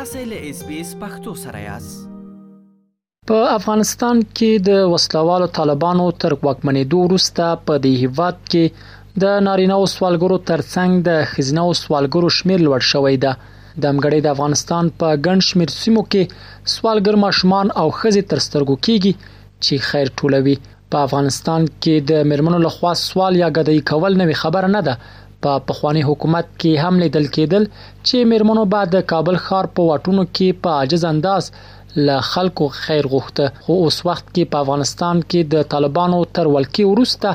تاسو له اس بي اس پختو سره یاست په افغانستان کې د وسلوالو طالبانو تر واکمنېدو وروسته په دې هیواد کې د نارینه او سوالګرو ترڅنګ د خزینه او سوالګرو شمیر لوړ شوی دی د امګړې د افغانستان په ګڼ شمیر سیمو کې سوالګر ماشومان او خزې تر سترګو کیږي چې خیر ټولوي په افغانستان کې د میرمنو لخوا سوال یا ګدای کول نوې خبره نه ده په پخوانی حکومت کې هم لیدل کېدل چې میرمنو به د کابل ښار په واټونو کې په عاجز انداز له خلکو خیر غوښته خو اوس وخت کې په افغانستان کې د طالبانو تر ولکې وروسته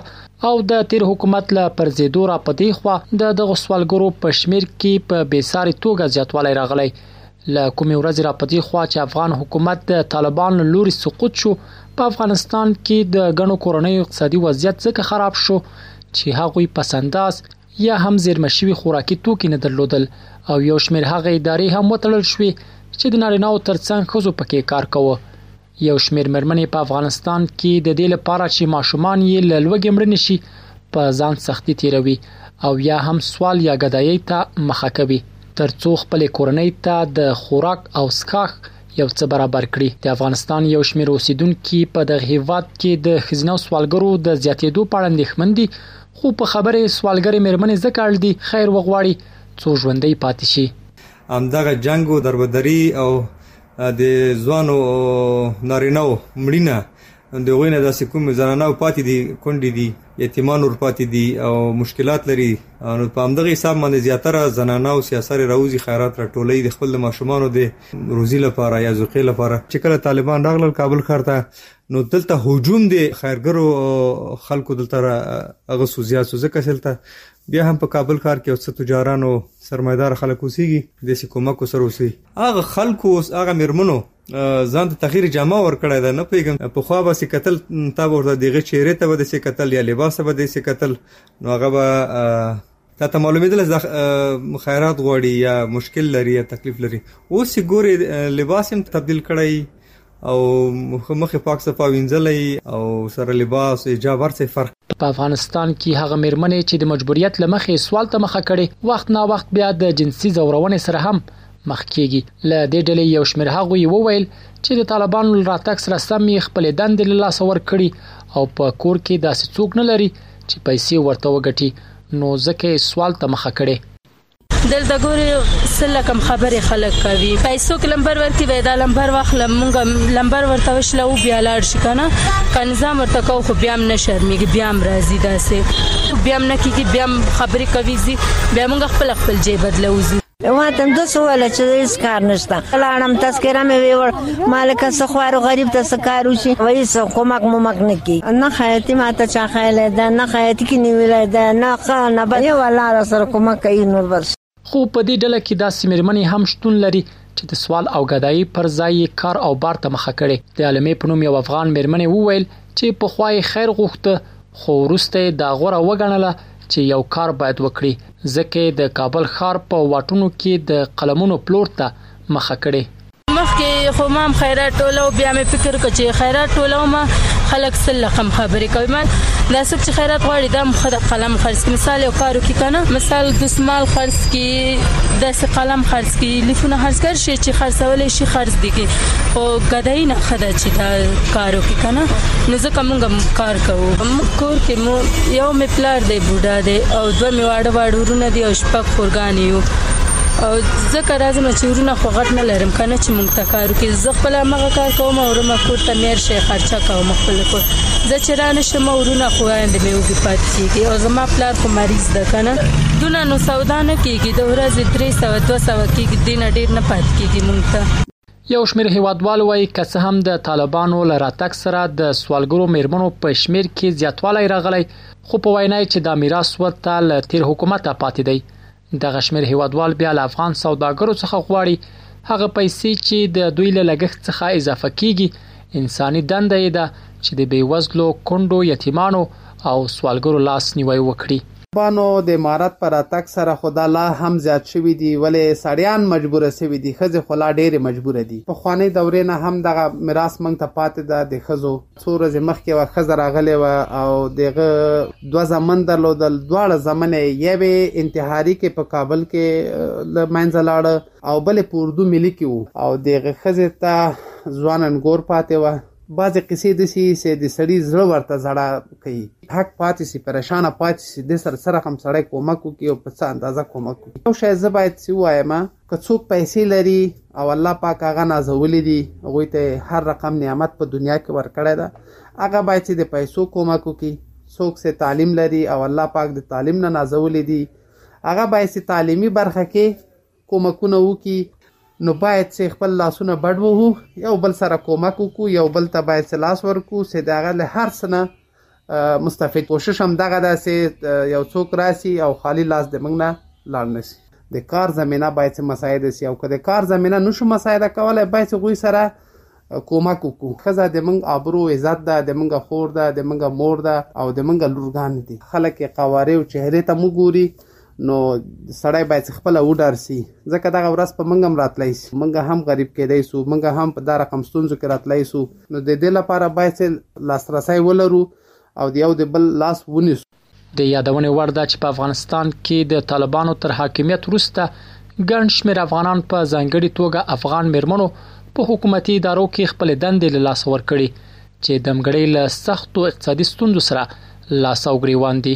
او د تیر حکومت له پرځېدو را په دې خوا د دغو سوالګرو په شمیر کې په بې ساري توګه زیاتوالی راغلی له کومې ورځې را په دې خوا چې افغان حکومت د طالبان له لوري سقوط شو، په افغانستان کې د ګڼو کورنیو اقتصادي وضعیت ځکه خراب شو چې هغوی پس انداز یا هم زېرمه شوي خوراکي توکي نه درلودل او یو شمېر هغه ادارې هم وتړل شوې چې د نارینهوو ترڅنګ ښځو پکې کار کاوه. یو شمیر مرمنې په افغانستان کې د دې لپاره چې ماشومان یې له لوږې مړ نشي په ځان سختی تیروي او یا هم سوال یا ګدایي ته مخه کوي ترڅو خپل کورنۍ ته د خوراک او سکاخ یو څه برابر کړي د افغانستان یو شمیر اوسیدونکي په دغه هیواد کې د خزینو سوالګرو د زیاتېدو په اړه اندېښمن دي خو په خبره سوالګرې مېرمنې ځکه اړ دي خیر وغواړي څو ژوندۍ پاتې شي همدغه جنګ و دربدري او د ځوانو نارینه وو مړینه د هغوی نه داسې کوم زنانه او پاتې دي کونډې دي یتیمان ور پاتې دي او مشکلات لري نو په همدغه حساب باندې زیاتره زنانه او سیاسره راوځي خیرات راټولي د خپل ماشومانو د روزي لپاره یا زوقې لپاره چې کله طالبان راغلل کابل ښار ته نو دلته هجوم دی خیرګرو خلکو دلته هغه سوزیا سوزه کسلته بیا هم په کابل ښار کې اوس تجارانو سرمایدار خلک اوسېږي د سې کومک سره اوسېږي هغه خلکو اوس هغه میرمنو ځان ته تغیر جامه ور کړی ده نه پیګم په خو به سې کتل تا ورته دغه چیرې ته به سې کتل یا لباس به دې سې کتل نو هغه به تا ته معلومېدل چې خیرات غواړي یا مشکل لري یا تکلیف لري اوس ګوري لباس هم تبدیل کړی او مخه پاک صفا وینځلې او سره لباس حجاب ورڅ فرق په افغانستان کې هغه مېرمنې چې د مجبوریت له مخې سوال ته مخه کړي، وخت نا وخت بیا د جنسي ځورونې سره هم مخ کېږي. له دې ډلې یو شمېر هغو یې وویل چې د طالبانو له راتګ سره سم یې خپلې دندې له لاسه ورکړي او په کور کې داسې څوک نه لري چې پیسې ورته وګټي، نو ځکه یې سوال ته مخه کړې. دلته ګوري سله کم خبره خلک کوي پیسو کې لمبر ورکی وای دا لمبر واخل مونږ لمبر ورته وشله او بیا لاړ شي کنه کنځام ورته کو خو بیا نه شرمېږي بیا راځي داسې بیا نه کیږي بیا خبرې کوي زی بیا مونږ خپل خپل جې بدلوځي واتم د سوال چې هیڅ کار نشته لاړم تذکره مې ویوړ مالک څه خوارو غریب ته څه کار وشي وایي څه کومک مومک نه کی نه خیاطي ماته چا خیلی ده نه خیاطي کې نیولی ده نه ښه نه بد یو الله را سره کومک کوي نور بل خو په دې ډله کې داسې مېرمنې هم شتون لري چې د سوال او ګدایۍ پر ځای یې کار او بار ته مخه کړې. د عالمې په نوم یو افغان مېرمنې وویل چې پخوا یې خیر غوښته خو وروسته یې دا غوره وګڼله چې یو کار باید وکړي ځکه یې د کابل ښار په واټونو کې د قلمونو پلور ته مخه کړې. مخکې خو ما هم خیرات ټولو بیا مې فکر وکړ چې خیرات ټولوم خلک څه لقم خبرې کوي ما دا څوک چې خیرات غواړي دا مخه د قلم خرڅ کړي مثال یو کار وکړي کنه مثال دسمال خرڅ کړي داسې قلم خرڅ کړي لیفونه خرڅ کړي شي چې خرڅول شي خرڅ دي کې او غدای نه خدا چې دا کار وکړي کنه نو ځکه موږ کار کوو موږ کور کې مو یو مې پلار دی بوډا دی او دوه مې واړه واړه ورونه دي او شپږ خورګان یو او که راځم چې ورونه خو غټ نه لرم کنه چې مونږ ته کار وکړي زه خپل مغه کار کوم او رمه کور ته مېر شي خرچه کوم خپل کور زه چې را نشم ورونه خو اند مې وګي پات کیږي او زما پلار خو مریض ده کنه دونه نو سودا نه کیږي د ورځې 300 200 کیږي دینه ډیر نه پات کیږي مونږ ته یو شمېر هیوادوال وایي که څه هم د طالبانو له راتګ سره د سوالګرو میرمنو په شمېر کې زیاتوالی راغلی خو په وینا چې دا میراث ورته له تیر حکومته پاتې دی دغه شمېر هېوادوال بیا له افغان سوداګرو څخه غواړي هغه پیسې چې د دوی له لګښت څخه اضافه کېږي، انساني دنده یې ده چې د بې وزلو، کونډو، یتیمانو او سوالګرو لاس نیوی وکړي. طالبانو د امارت په راتګ سره خو دا لا هم زیات شوي دي، ولې سړیان مجبور شوي دي، ښځې خو لا ډېرې مجبور دي. پخوانۍ دورې نه هم دغه میراث موږ ته پاتې ده، د ښځو. څو ورځې مخکې یوه ښځه راغلې وه او د هغه دوه زامن درلودل، دواړه زامن یې یوې انتحاري کې په کابل کې له منځه لاړ او بل یې په اردو ملي کې و او د هغې ښځې ته ځوان انګور پاتې وه. بعضې قصې داسې دي چې د سړي زړه ورته زړه کوي، هک پاتې شي، پریشانه پاتې شي چې دې سره څه رقم سړی کومک وکړي او په څه اندازه کومک وکړي. یو شی زه باید چې ووایم، که څوک پیسې لري او الله پاک هغه نازولي دي هغوی ته هر رقم نعمت په دنیا کې ورکړی ده هغه باید چې د پیسو کومک وکړي څوک چې تعلیم لري او الله پاک د تعلیم نه نازولي دي هغه باید چې تعلیمي برخه کې کومکونه وکړي نو باید چې خپل لاسونه بډ وهو یو بل سره کومک وکړو یو بل ته باید چې لاس ورکړو چې د هغه له هر څه نه مستفید کوشش هم دغه ده چې یو څوک راسي او خالی لاس د موږ نه لاړ نشي د کار زمینه باید چې مساعد شي او که د کار زمینه نشو مساعده کولی باید چې هغوی سره کومک وکړو ښځه د موږ آبرو عزت ده د موږ خور ده د موږ مور ده او د موږ لورګانې دي خلک یې قوارې او چهرې ته مو ګوري نو سړی باید چې خپله وډار شي ځکه دغه ورځ په موږ هم راتلی شي موږ هم غریب کېدای شو موږ هم په دا رقم ستونزو کې راتلی شو نو د دې لپاره باید چې لاسرسی ولرو او د یو د بل لاس ونیسو د یادونې وړ ده چې په افغانستان کې د طالبانو تر حاکمیت وروسته ګڼ شمېر افغانان په ځانګړي توګه افغان مېرمنو په حکومتي ادارو کې خپلې دندې له لاسه ورکړي چې دمګړۍ له سختو اقتصادي ستونزو سره لاس او ګریوان دي.